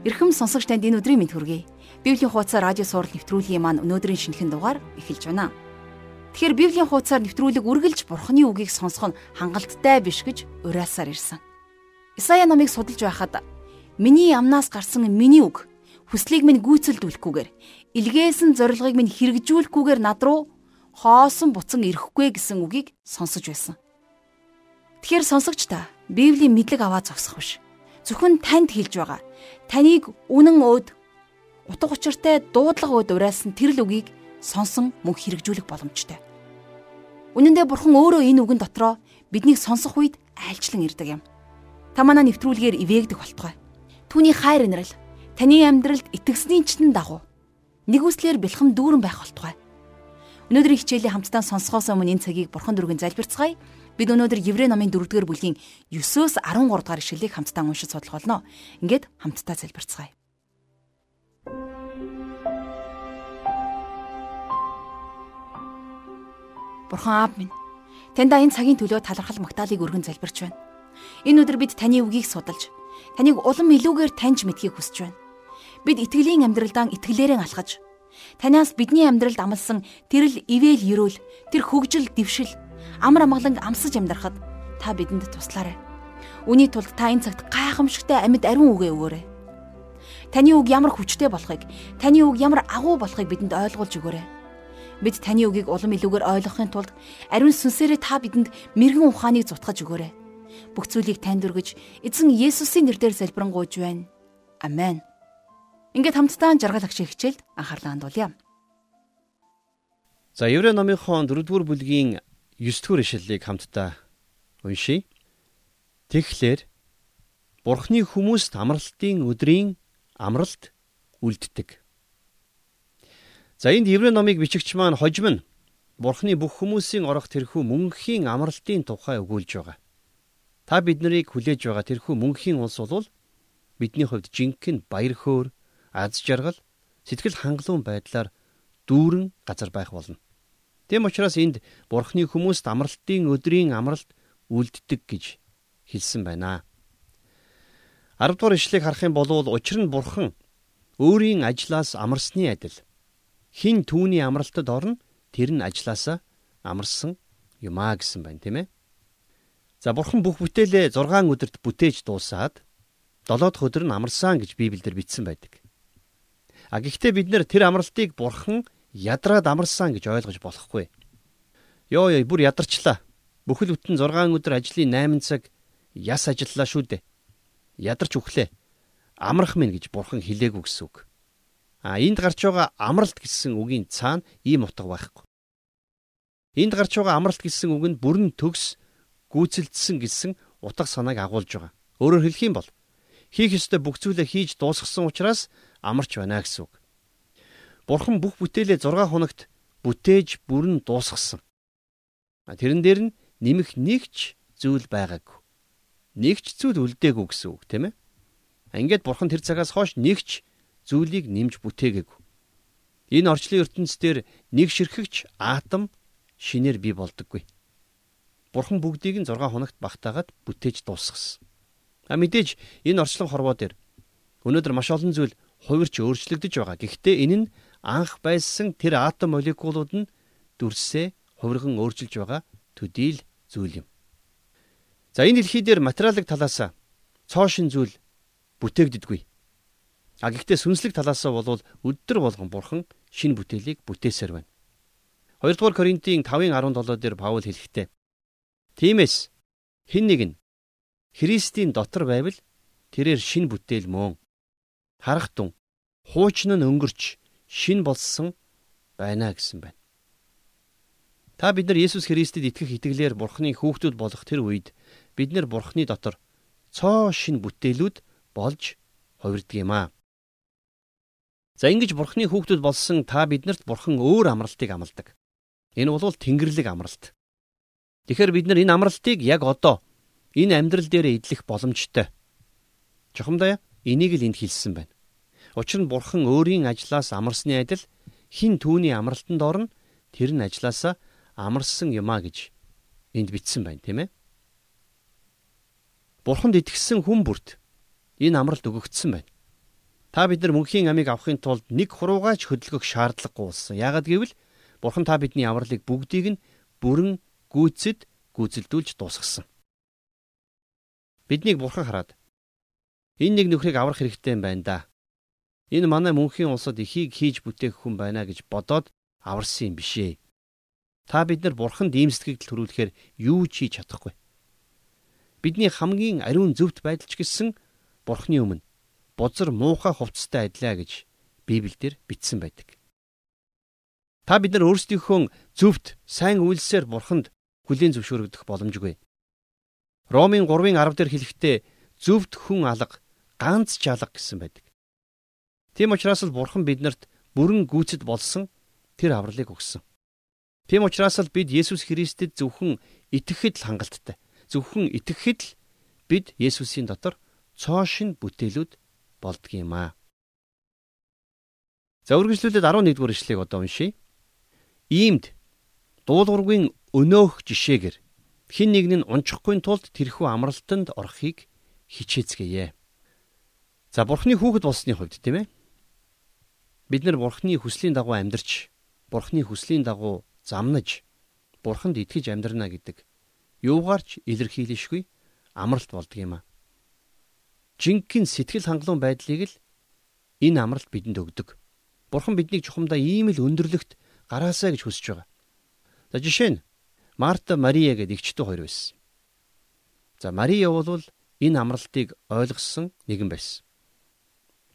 Ирхэм сонсогч танд энэ өдрийн мэд хүргэе. Библийн хуудас радио сурал нэвтрүүлгийн маань өнөөдрийн шинэхэн дугаар эхэлж байна. Тэгэхээр Библийн хуудасаар нэвтрүүлэг үргэлж Бурхны үгийг сонсох нь хангалттай биш гэж уриалсаар ирсэн. Исая номыг судалж байхад миний амнаас гарсан миний үг хүслийг минь гүйцэлдүүлэхгүйгээр илгээсэн зорилгыг минь хэрэгжүүлэхгүйгээр над руу хоосон буцан ирэхгүй гэсэн үгийг сонсож байсан. Тэгэхээр сонсогч та Библийн мэдлэг аваа зогсох биш зөвхөн танд хэлж байгаа. Таныг үнэн өөд утга учиртай дуудлага өөд уриалсан тэр л үгийг сонсон мөн хэрэгжүүлэх боломжтой. Үнэн дээр бурхан өөрөө энэ үгэн дотроо биднийг сонсох үед айлчлан ирдэг юм. Та манай нэвтрүүлгээр ивээгдэх болтугай. Түүний хайр инрэл таны амьдралд итгэсний чинь дагуу нэгүслэр бэлхэм дүүрэн байх болтугай. Өнөөдрийн хичээлийн хамтдаа сонсохоос өмнө энэ цагийг бурхан дөрвөн залбирцгаая. Бид өнөөдөр Еврей номын 4-р бүлгийн 9-өөс 13 дугаар ишлэлийг хамтдаа уншиж судлах болно. Ингээд хамтдаа залбирцгаая. Бурхан аав минь таньда энэ цагийн төлөө талархал магтаалыг өргөн залбирч байна. Энэ өдөр бид таны үгийг судалж, таныг улам илүүгээр таньж мэдхийг хүсэж байна. Бид итгэлийн амьдралдаа итгэлээрээ алхаж, танаас бидний амьдралд амлсан тэрл ивэл ерөөл, тэр хөгжил, дэвшил амар амгалан амсаж амьдрахад та бидэнд туслаарай. Үүний тулд та энэ цагт гайхамшигтай амьд ариун үгээ өгөөрэй. Таны үг ямар хүчтэй болохыг, таны үг ямар агуу болохыг бидэнд ойлгуулж өгөөрэй. Бид таны үгийг улам илүүгээр ойлгохын тулд ариун сүнсээрээ та бидэнд мэрэгэн ухааныг зутгаж өгөөрэй. Бүх зүйлийг танд өргөж, эзэн Есүсийн нэрээр залбирanгуйж байна. Амен. Ингээд хамтдаа жаргал агшиг хичээлд анхаарлаа хандуулъя. За Еврей номынхон 4-р бүлгийн 9-р ишлэлийг хамтдаа уншийе. Тэгэхээр Бурхны хүмүүст амралтын өдрийн амралт үлддэг. За энд Еврей номыг бичигч маань хожим нь Бурхны бүх хүмүүсийн орох тэрхүү мөнхийн амралтын тухай өгүүлж байгаа. Та бид нарыг хүлээж байгаа тэрхүү мөнхийн улс бол бидний хувьд жинхэнэ баяр хөөр, аз жаргал, сэтгэл хангалуун байдлаар дүүрэн газар байх болно. Тэм учраас энд Бурхны хүмүүст амралтын өдрийн амралт үлддэг гэж хэлсэн байна. 10 дугаар ишлэгийг харах юм бол учир нь Бурхан өөрийн ажлаас амарсны адил хин түүний амралтад орно тэр нь ажлаасаа амарсан юмаа гэсэн байна тийм ээ. За Бурхан бүх бүтээлээ 6 өдөрт бүтээж дуусаад 7 дахь өдөр нь амарсан гэж Библиэлд бичсэн байдаг. А гэхдээ бид нэр тэр амралтыг Бурхан ядраад амарсан гэж ойлгож болохгүй. Йоо ёо бүр ядарчлаа. Бүхэл бүтэн 6 өдөр ажлын 8 цаг яс ажиллалаа шүү дээ. Ядарч өглөө. Амрах минь гэж бурхан хэлээгүй гэсэн үг. А энд гарч байгаа амралт гэсэн үгийн цаана ийм утга байхгүй. Энд гарч байгаа амралт гэсэн үг нь бүрэн төгс гүйцэлдсэн гэсэн утга санааг агуулж байгаа. Өөрөөр хэлэх юм бол хийх ёстой бүх зүйлээ хийж дуусгасан учраас амарч байна гэсэн үг. Бурхан бүх бүтээлээ 6 хоногт бүтээж бүрэн дуусгасан. Тэрэн дээр нь нэмэх нэгч зүйл байгаагүй. Нэгч зүйл үлдээгүй гэсэн үг тийм ээ. Ингээд бурхан тэр цагаас хойш нэгч зүйлийг нэмж бүтээгээгүй. Энэ орчлын ертөнцийн нэг ширхэгч атом шинээр бий болдоггүй. Бурхан бүгдийг нь 6 хоногт багтаагаад бүтээж дуусгасан. А мэдээж энэ орчлон хорвоо дээр өнөөдөр маш олон зүйл хувирч өөрчлөгдөж байгаа. Гэхдээ энэ нь анх байсан тэр атом молекулууд нь дүрсээ хувирган өөрчилж байгаа төдийл зүйл юм. За энэ дэлхий дээр материалын талаас цоошин зүйл бүтээгддэггүй. А гэхдээ сүнслэг талаас бол өдр болгон бурхан шинэ бүтээлийг бүтээсээр байна. 2 дугаар Коринтын 5:17 дээр Паул хэлэхдээ Тиймээс хэн нэг нь Христийн дотор байвал тэрээр шинэ бүтээл мөн харах тун хуучин нь өнгөрч шин болсон байна гэсэн байна. Та бид нар Есүс Христэд итгэх итгэлээр Бурхны хүүхдүүд болох тэр үед бид нар Бурхны дотор цоо шин бүтээлүүд болж хувирдаг юм аа. За ингэж Бурхны хүүхдүүд болсон та биднэрт Бурхан өөр амралтыг амладаг. Энэ бол Тэнгэрлэг амралт. Тэгэхээр бид нар энэ амралтыг яг одоо энэ амьдрал дээр идэх боломжтой. Чухамдаа энийг л энд хэлсэн байна. Учир нь бурхан өөрийн ажлаас амарсны адил хин түүний амралтанд орно тэр нь ажлаасаа амарсан юмаа гэж энд бичсэн байна тийм ээ. Бурханд итгэсэн хүн бүрт энэ амралт өгөгдсөн байна. Та бид нар мөнхийн амийг авахын тулд нэг хуруугаач хөдөлгөх шаардлагагүй болсон. Яагад гэвэл Бурхан та бидний авралыг бүгдийг нь бүрэн гүйцэд гүйцэлдүүлж дуусгасан. Биднийг Бурхан хараад энэ нэг нөхрийг аврах хэрэгтэй юм байна да. Энэ манай мөнхийн улсад ихийг хийж бүтээх хүн байна гэж бодоод аварсан юм бишээ. Та бид нар Бурханд иймсдгийг төрүүлэхээр юу ч хийж чадахгүй. Бидний хамгийн ариун зөвхт байдалч гэсэн Бурхны өмнө бузар муухай хувцастай адилаа гэж Библиэлд бичсэн байдаг. Та бид нар өөрсдийнхөө зөвхт сайн үйлсээр бурханд хүлийн зөвшөөрөгдөх боломжгүй. Ромын 3-ын 10 дээр хэлэхдээ зөвхт хүн алга, ганц ч алга гэсэн байдаг. Тийм учраас л бурхан биднэрт бүрэн гүйцэд болсон тэр авралыг өгсөн. Тийм учраас л бид Есүс Христэд зөвхөн итгэхэд л хангалттай. Зөвхөн итгэхэд л бид Есүсийн дотор цоо шин бүтээлүүд болдгийм аа. За үргэлжлүүлээд 11 дугаар ишлэгийг одоо уншийе. Иймд дуулуургийн өнөөх жишээгээр хин нэг нь унчихгүй тулд тэрхүү амралтанд орохыг хичээцгээе. За бурхны хүүхэд болсны хувьд тийм ээ. Бид нар бурхны хүслийн дагуу амьдарч, бурхны хүслийн дагуу замнаж, бурханд итгэж амьдрна гэдэг юугаарч илэрхийлэшгүй амралт болдгийм аа жинхэнэ сэтгэл хангалуун байдлыг л энэ амралт бидэнд өгдөг. Бурхан биднийг чухамдаа ийм л өндөрлөгт гараасаа гэж хүсэж байгаа. За жишээ нь Марта Мария гэдэг эгчтэн хоёр байсан. За Мария бол энэ амралтыг ойлгосон нэгэн байсан.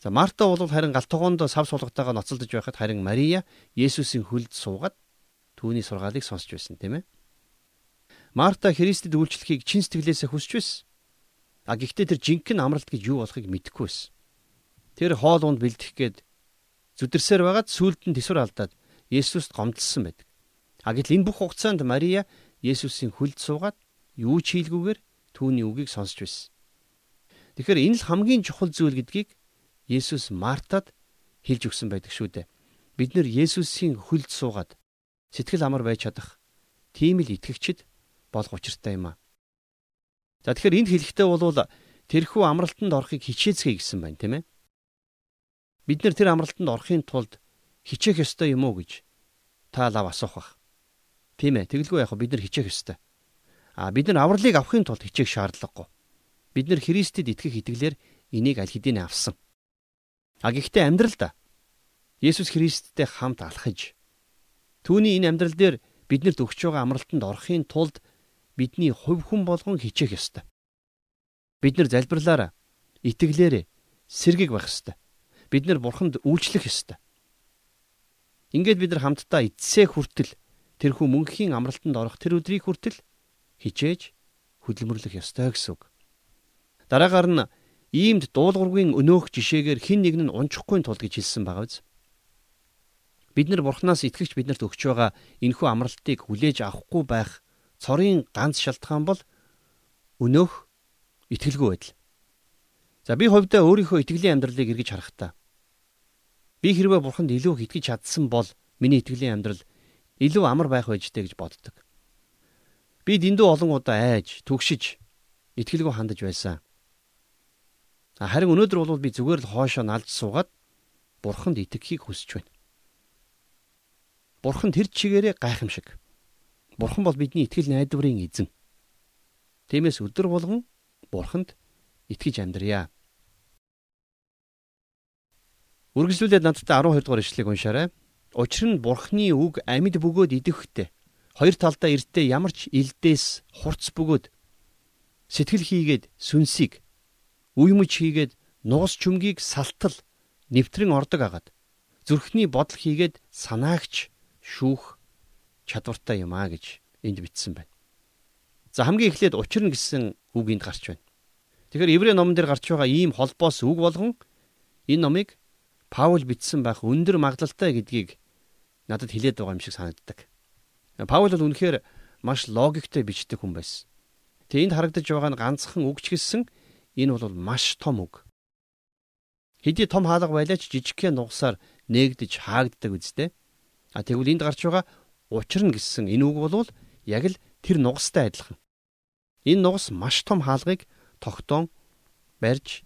За Марта бол харин галтгоонд сав суулгатайгаа ноцолдож байхад харин Мария Есүсийн хөлд суугаад түүний сургаалыг сонсч байсан тийм ээ. Марта Христэд үйлчлэхийг чин сэтгэлээсээ хүсч байсан. А гэхдээ тэр жинхэнэ амралт гэж юу болохыг мэдэхгүй байсан. Тэр хоол унд бэлдэх гээд зүдэрсээр байгаад сүулт нь төсвөр алдаад Есүст гомдлсон байдаг. А гэтэл энэ бүх хугацаанд Мария Есүсийн хөлд суугаад юу ч хийлгүүгээр түүний үгийг сонсч байсан. Тэгэхээр энэ л хамгийн чухал зүйл гэдгийг Есүс Мартад хэлж өгсөн байдаг шүү дээ. Бид нэр Есүсийн хөлд суугаад сэтгэл амар байж чадах тийм л итгэгчд болох учиртай юм аа. За тэгэхээр энд хэлэхдээ бол тэрхүү амралтанд орохыг хичээцгээе гэсэн байна тийм ээ. Бид нэр тэр амралтанд орохын тулд хичээх ёстой юм уу гэж та лав асуух бах. Тийм ээ. Тэгэлгүй яг бид нар хичээх ёстой. А бид нар авралыг авахын тулд хичээх шаардлагагүй. Бид нар Христэд итгэх итгэлээр энийг аль хэдийн авсан. А гэхдээ амьдралда Есүс Христтэй хамт алхаж түүний энэ амьдрал дээр биднэрт өгч байгаа амралтанд орохын тулд бидний хувь хүн болгон хичээх ёстой. Бид нар залбирлаараа итгэлээрээ сэргэг байх ёстой. Бид нар бурханд үйлчлэх ёстой. Ингээд бид нар хамтдаа эцсээ хүртэл тэрхүү мөнхийн амралтанд орох тэр өдрийг хүртэл хичээж хөдөлмөрлөх ёстой гэсэн үг. Дараагаар нь иймд дуулуургийн өнөөх жишээгээр хин нэг нь унчихгүй тул гэж хэлсэн байгаа биз. Бид нар бурхнаас итгэгч биднэрт өгч байгаа энэхүү амралтыг хүлээж авахгүй байх цорын ганц шалтгаан бол өнөөх итгэлгүй байдал. За би хувьдаа өөрийнхөө итгэлийн амьдралыг эргэж харахтаа би хэрвээ бурханд илүү итгэж чадсан бол миний итгэлийн амьдрал илүү амар байх байжтэй гэж боддог. Би дэндүү олон удаа айж, түгшиж, итгэлгүй хандаж байсан. Харин өнөөдөр бол би зүгээр л хоошоо налж суугаад бурханд итгэхийг хүсэж байна. Бурхан тэр чигээрээ гайхамшиг. Бурхан бол бидний итгэл найдварын эзэн. Тиймээс өдөр болгон Бурханд итгэж амьдрья. Үргэлжлүүлээд надтай 12 дугаар ишлэгийг уншаарай. Учир нь Бурхны үг амьд бөгөөд идэвхтэй. Хоёр талдаа эртээ ямар ч илдээс хурц бөгөөд сэтгэл хийгээд сүнсийг мөч хийгээд нуус чүмгийг салтал нэвтрэн ордог агаад зүрхний бодол хийгээд санаагч шүүх чадвартай юм а гэж энд бичсэн байна. За хамгийн эхлээд учир нь гэсэн үг энд гарч байна. Тэгэхээр Еврей номон дээр гарч байгаа ийм холбоос үг болгон энэ номыг Паул бичсэн байх өндөр магадлалтай гэдгийг надад хэлээд байгаа юм шиг санагддаг. Паул бол үнэхээр маш логиктэй бичдэг хүн байсан. Тэгээ энд харагдаж байгаа нь ганцхан үг ч гэсэн энэ бол маш том үг. Хэдий том хаалга байлаач жижигхэн нугасаар нээгдэж хаагддаг үстэй. А тэгвэл энд гарч байгаа Учир нь гэсэн энэ үг бол яг л тэр нугастай адилхан. Энэ нугас маш том хаалгыг тогтоон барьж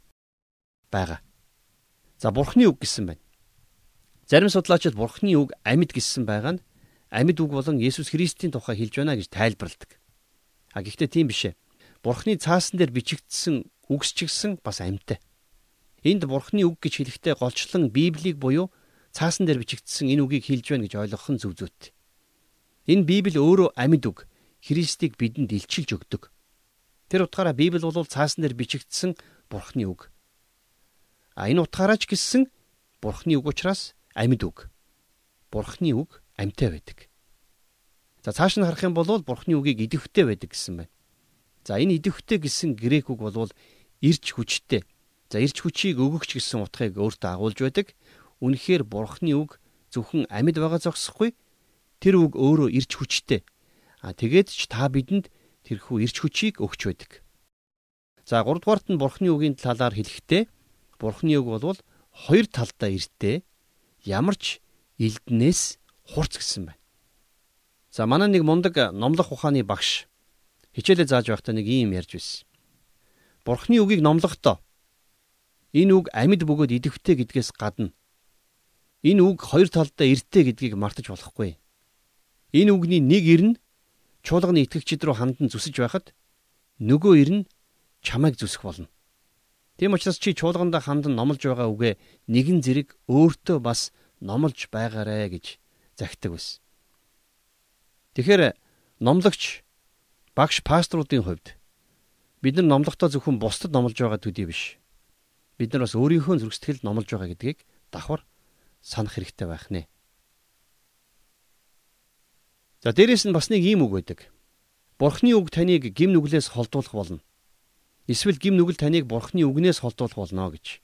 байгаа. За бурхны үг гэсэн байна. Зарим судлаачид бурхны үг амьд гэсэн байгаа нь амьд үг болон Есүс Христийн тухай хэлж байна гэж тайлбарладаг. А гэхдээ тийм биш ээ. Бурхны цаасан дээр бичигдсэн үгс ч гэсэн бас амьтай. Энд бурхны үг гэж хэлэхдээ голчлон Библийг буюу цаасан дээр бичигдсэн энэ үгийг хэлж байна гэж ойлгох нь зөв зүйтэй. Энэ Библи өөрөө амьд үг. Христийг бидэнд илчилж өгдөг. Тэр утгаараа Библи бол цаасан дээр бичигдсэн Бурхны үг. А энэ утгаараа ч гэсэн Бурхны үг учраас амьд үг. Бурхны үг амьтай байдаг. За цааш нь харах юм бол Бурхны үгийг идэвхтэй байдаг гэсэн байна. За энэ идэвхтэй гэсэн грек үг бол ирж хүчтэй. За ирж хүчийг өгөгч гэсэн утгыг өөртөө агуулж байдаг. Үнэхээр Бурхны үг зөвхөн амьд байгаа зогсохгүй. Тэр үг өөрөө ирж хүчтэй. А тэгээд ч та бидэнд тэрхүү ирж хүчийг өгч байдаг. За 3 дугаарт нь Бурхны үгийн талаар хэлэхдээ Бурхны үг бол хоёр талдаа эртээ ямар ч элднээс хурц гэсэн байна. За манай нэг мундаг номлох ухааны багш хичээлээ зааж байхдаа нэг юм ярьж байсан. Бурхны үгийг номлохдоо энэ үг амьд бөгөөд идэвхтэй гэдгээс гадна энэ үг хоёр талдаа эртээ гэдгийг мартаж болохгүй. Энэ үгний нэг ир нь чуулганы итгэгчид рүү хандан зүсэж байхад нөгөө ир нь чамайг зүсэх болно. Тийм учраас чи чуулганда хамдан номлож байгаа үгээ нэгэн зэрэг өөртөө бас номлож байгаарэ гэж захидаг байсан. Тэгэхээр номлогч багш пасторуудын хувьд бид нар номлохдоо зөвхөн бусдад номлож байгаа төдий биш. Бид нар бас өөрийнхөө зүрх сэтгэлд номлож байгаа гэдгийг давхар санах хэрэгтэй байх нэ. За дээрэс нь бас нэг ийм үг байдаг. Бурхны үг таныг гим нүглээс холдуулах болно. Эсвэл гим нүгэл таныг бурхны үгнээс холдуулах болно гэж.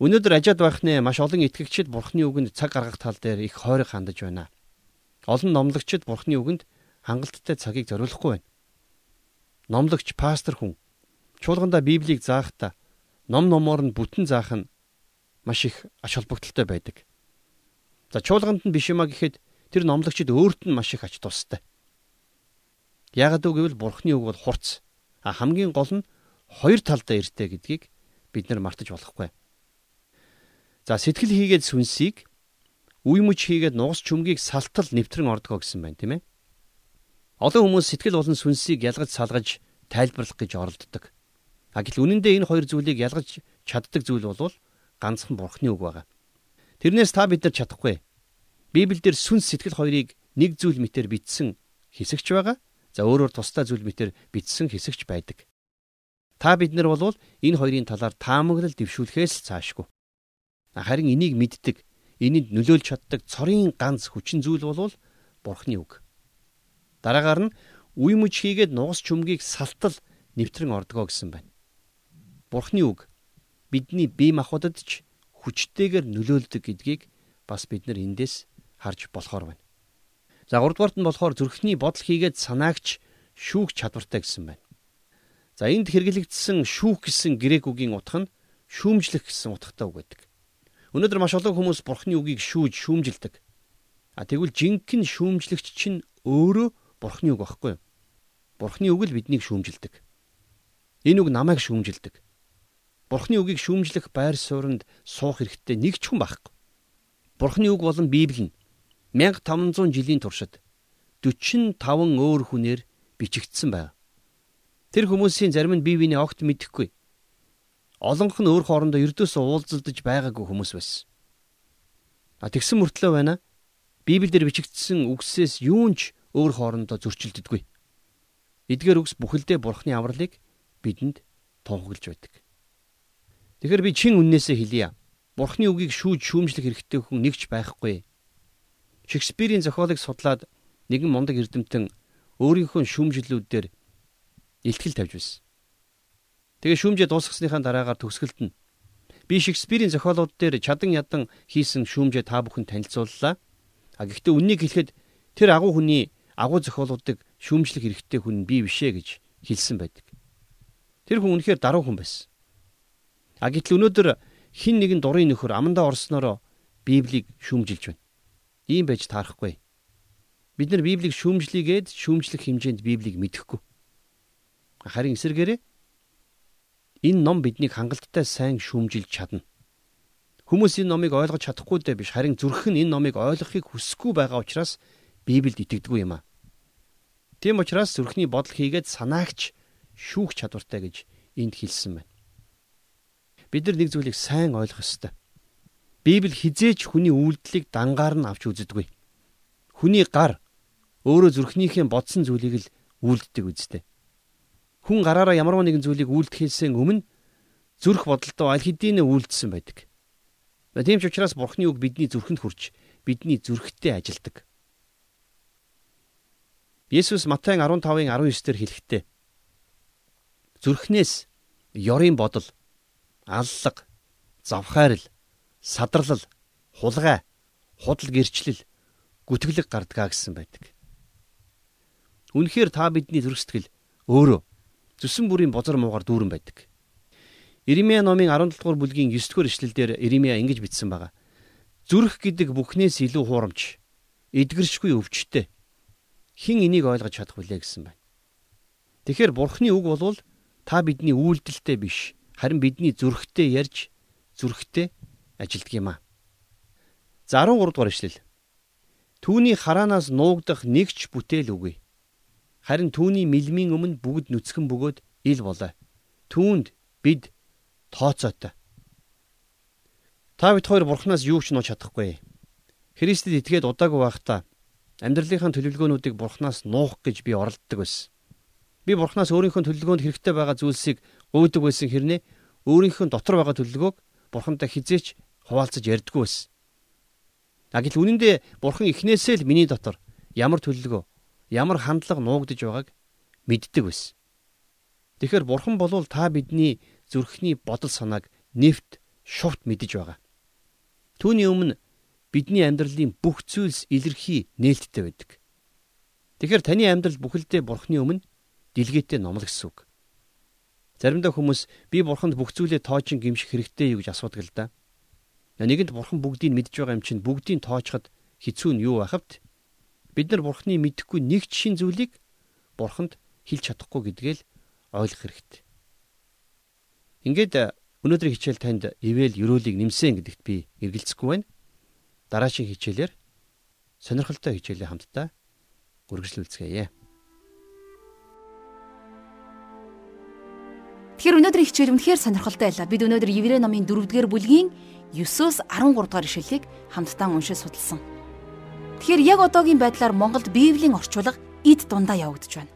Өнөөдөр ажаад байхнээ маш олон итгэгчид бурхны үгэнд цаг гаргах тал дээр их хойрог хандаж байна. Олон номлогчид бурхны үгэнд хангалттай цагийг зориулахгүй байна. Номлогч пастор хүн чуулгандаа Библийг заахта ном номоор нь бүтэн заах нь маш их ач холбогдолтой байдаг. За чуулганд нь биш юмаа гэхэд тэр номлогчид өөрт нь маш их ач тустай. Яагад үгвэл бурхны үг бол хурц А хамгийн гол нь хоёр талдаа эртээ гэдгийг бид нар мартаж болохгүй. За сэтгэл хийгээд сүнсийг үе мөч хийгээд нугас чүмгийг салтал нэвтрэн ордгоо гэсэн байна тийм ээ. Олон хүмүүс сэтгэл болон сүнсийг ялгаж салгаж тайлбарлах гэж оролддог. А гэтэл үнэндээ энэ хоёр зүйлийг ялгаж чаддаг зүйл бол ганцхан бурхны үг байгаа. Тэрнээс та бид нар чадахгүй. Библиэлд сүнс сэтгэл хоёрыг нэг зүйл мэтэр бичсэн хэсэгч байгаа. За өөрөөр тусдаа зүйл мэтэр бичсэн хэсэгч байдаг. Та бид нар бол энэ хоёрын талаар таамаглал дэвшүүлэхээс цаашгүй. Харин энийг мэддэг, энийг нөлөөлж чаддаг цорын ганц хүчин зүйл бол Бурхны үг. Дараагаар нь үе мөч хийгээд нугас чүмгийг салтал нэвтрэн ордгоо гэсэн байна. Бурхны үг бидний бие махбодод ч хүчтэйгээр нөлөөлдөг гэдгийг бас бид нар эндээс харж болохоор байна. За 3 дугаарт нь болохоор зүрхний бодол хийгээд санаагч шүүх чадвартай гэсэн байна. За энд хэрэглэгдсэн шүүх гэсэн грек үгийн утга нь шүүмжлэх гэсэн утгатай үг байдаг. Өнөөдөр маш олон хүмүүс бурхны үгийг шүүж шүүмжилдэг. А тэгвэл жинхэнэ шүүмжлэгч чинь өөрөө бурхны үг байхгүй юу? Бурхны үг л биднийг шүүмжилдэг. Энэ үг намайг шүүмжилдэг. Бурхны үгийг шүүмжлэх байр суурьнд суух хэрэгтэй нэг ч хүн байхгүй. Бурхны үг болон Библи нь 1500 жилийн туршид 45 өөр хүнээр бичигдсэн байна. Тэр хүмүүсийн зарим нь бие биений огт мэдэхгүй. Олонх нь өөр хоорондоо ердөөсөө уулзалдаж байгаагүй хүмүүс байсан. А тэгсэн мөртлөө байна. Библиэлд бичигдсэн үгсээс юунч өөр хоорондоо зөрчилддөггүй. Эдгээр үгс бүхэлдээ Бурхны авралыг бидэнд тунхаглаж байдаг. Тэгэхээр би чин үннээсээ хэлье. Бурхны үгийг шүүж шүүмжлэх хэрэгтэй хүн нэгч байхгүй. Шекспирийн зохиолыг судлаад нэгэн мундаг эрдэмтэн өөрийнхөө шүүмжлэлүүдээр илтгэл тавьж байсан. Тэгээ шүүмжээ дуусгасныхаа дараагаар төгсгөлд нь би Шекспирийн зохиолууд дээр чадан ядан хийсэн шүүмжээ та бүхэн танилцууллаа. А гэхдээ үннийг хэлэхэд тэр агуу хүний агуу зохиолуудыг шүүмжлэх хэрэгтэй хүн би бишээ гэж хэлсэн байдаг. Тэр хүн үнэхээр даруй хүн байсан. А гэтэл өнөөдөр хин нэгэн дурын нөхөр амандаа орснороо Библийг шүүмжилж байна. Ийм байж таарахгүй. Бид нар Библийг шүүмжлийгээд шүүмжлэх хэмжээнд Библийг мэдэхгүй. Харин эсэргээрээ энэ ном биднийг хангалттай сайн шүүмжилж чадна. Хүмүүс энэ номыг ойлгож чадахгүй дээ биш харин зүрх нь энэ номыг ойлгохыг хүсэхгүй байгаа учраас Библиэд итгэдэггүй юм аа. Тийм учраас зүрхний бодол хийгээд санаагч шүүх чадвартай гэж энд хэлсэн байна. Бид нар нэг зүйлийг сайн ойлгох ёстой. Библи хизээч хүний үйлдэлийг дангаар нь авч үздэг. Хүний гар өөрөө зүрхнийхээ бодсон зүйлийг л үйлддэг үстэй. Хүн гараараа ямар нэгэн зүйлийг үйлдэхээс өмнө зүрх бодолтой аль хэдийн үйлдсэн байдаг. Тийм ч учраас Бурхны үг бидний зүрхэнд хүрч бидний зүрхтээ ажилдаг. Есүс Матай 15-ын 19-дэр хэлэхдээ зүрхнээс ёрийн бодол, аллаг, завхаарл, садрал, хулгай, худал гэрчлэл, гүтгэлэг гардгаа гэсэн байдаг. Үнэхээр та бидний зүрх сэтгэл өөрөө зүсэн бүрийн бозар муугар дүүрэн байдаг. Иремья номын 17 дугаар бүлгийн 9 дугаар ишлэлдэр Иремья ингэж бичсэн байгаа. Зүрх гэдэг бүхнээс илүү хуурамч, эдгэршгүй өвчтэй. Хин энийг ойлгож чадах вүлээ гэсэн байна. Тэгэхээр Бурхны үг болвол та бидний үйлдэлтэй биш, харин бидний зүрхтэй ярьж, зүрхтэй ажилддаг юм а. За 13 дугаар ишлэл. Түүний хараанаас нуугдах нэгч бүтээл үгүй. Харин түүний мэлмийн өмнө бүгд нүцгэн бөгөөд ил болоо. Түүнд бид тооцоотой. Та бид хоёр бурхнаас юу ч нууж чадахгүй. Христэд итгээд удаагүй байхдаа амьдралынхаа төлөвлөгөөнүүдийг бурхнаас нуух гэж би оролддог байсан. Би бурхнаас өөрийнхөө төлөвлөгөөнд хэрэгтэй байгаа зүйлсийг өөдөг байсан хэрнээ өөрийнхөө дотор байгаа төлөвлөгөөг бурхантай хизээч хуваалцаж ярьдаггүй байсан. Агил үнэндээ бурхан эхнээсээ л миний дотор ямар төлөвлөгөө, ямар хандлага нуугдж байгааг мэддэг байсан. Тэгэхээр бурхан болвол та бидний зүрхний бодол санааг нэвт шувт мэдэж байгаа. Түүний өмнө бидний амьдралын бүх зүйлс илэрхий нээлттэй байдаг. Тэгэхээр таны амьдрал бүхэлдээ бурхны өмнө дэлгээтэй номлог гэсэн үг. Заримдаа хүмүүс би бурханд бүх зүйлээ тоочон гимших хэрэгтэй юу гэж асуудаг л да. Нэгэнт бурхан бүгдийг мэдж байгаа юм чинь бүгдийг тоочход хэцүү нь юу байхавт бид нар бурхны мэдэхгүй нэг ч шин зүйлийг бурханд хэлж чадахгүй гэдгээл ойлгох хэрэгтэй. Ингээд өнөөдрийн хичээл танд ивэл өрөөлийг нэмсэн гэдэгт би эргэлзэхгүй байна. Дараагийн хичээлээр сонирхолтой хичээлээ хамтдаа үргэлжлүүлцгээе. Тэгэхээр өнөөдрийн хичээл үнэхээр сонирхолтой байлаа. Бид өнөөдөр Еврей номын 4-р бүлгийн 9-өөс 13 дугаар ишлэлийг хамтдаа уншиж судалсан. Тэгэхээр яг одоогийн байдлаар Монголд Библийн орчуулга эд дундаа явагдаж байна.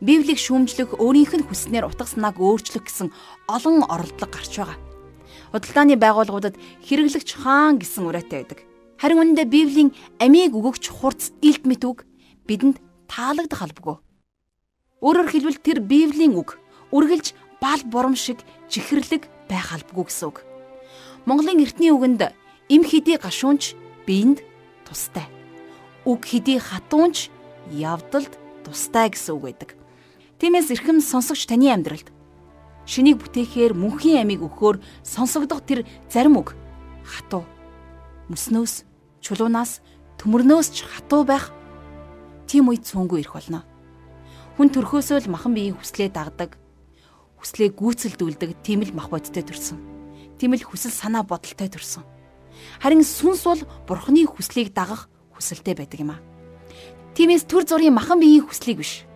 Библийг шүүмжлэх, өөрийнх нь хүснээр утга санааг өөрчлөх гэсэн олон оролдлого гарч байгаа. Худалдааны байгууллагуудад хэрэглэгч хаан гэсэн ураатай байдаг. Харин үнэндээ Библийн амийг өгөгч хурц илт мэт үг бидэнд таалагдах албагүй. Өөрөөр хэлбэл тэр Библийн үг үргэлж бал бурам шиг чихэрлэг байх албагүй гэсэн үг. Монголын эртний үгэнд эм хэдий гашуунч биеинд тустай. Үг хэдий хатуунч явдалд тустай гэсэн үг байдаг. Тиймээс эрхэм сонсогч таны амьдралд шинийг бүтээхээр мөнхийн амийг өгөхөөр сонсогдох тэр зарим үг хатуу мөснөөс чулуунаас төмөрнөөс ч хатуу байх тийм үед цөөнгөө ирэх болно. Хүн төрхөөсөө л махан биеийн хүслээ дагдаг, хүслээ гүйцэлдүүлдэг тийм л мах бодтой төрсөн. Тийм л хүсэл санаа бодолтой төрсөн. Харин сүнс бол бурхны хүслийг дагах хүсэлтэй байдаг юм а. Тиймээс төр зургийн махан биеийн хүслийг биш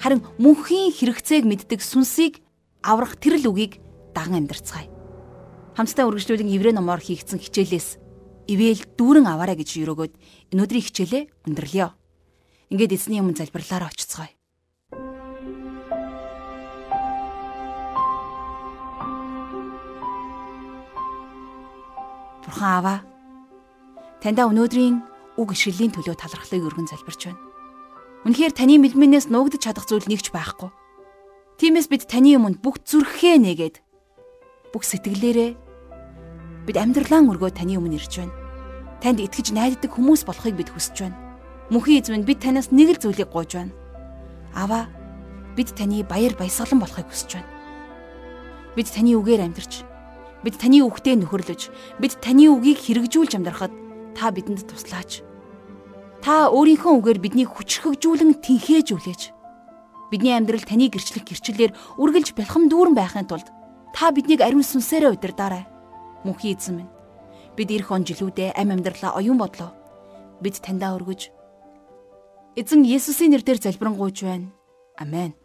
харин мөнхийн хэрэгцээг мэддэг сүнсийг аврах тэрл үгийг даган амьдарцгаая. Хамтдаа үргэлжлүүлэн Еврей номоор хийгдсэн хичээлээс ивэл дүүрэн аваарай гэж өрөөгөөд өнөөдрийн хичээлээ өндөрлөё. Ингээд эзний өмнө залбирлаараа очицгаая. Бурхан аваа. Таньда өнөөдрийн үг ишрэлийн төлөө талархлыг өргөн залбирч байна. Үнэхээр таны мэлмэнээс нуугдж чадах зүйл нэгч байхгүй. Тиймээс бид таны өмнө бүх зүрхээ нээгээд бүх сэтгэлээрээ бид амьдралаа өргөө таны өмнө ирж байна. Танд итгэж найддаг хүмүүс болохыг бид хүсэж байна. Мөнхийн эзэмд бид танаас нэг л зүйлийг гуйж байна. Аваа бид таны баяр баясгалан болохыг хүсэж байна. Бид таны үгээр амьдарч бид таны үгтээ нөхөрлөж бид таны үгийг хэрэгжүүлж амьдрахад та бидэнд туслаач. Та өөрийнхөө үгээр биднийг хүчрхэгжүүлэн тэнхээжүүлээч. Бидний амьдрал таны гэрчлэх гэрчлэлээр үргэлж бэлхэм дүүрэн байхын тулд та биднийг ариун сүнсээрээ удирдаарай. Мөнхийн эзэн минь. Бид эх он жилүүдээ амь амьдралаа оюун бодлоо. Бид таньдаа өргөж эзэн Есүсийн нэрээр залбирanгуйж байна. Амен.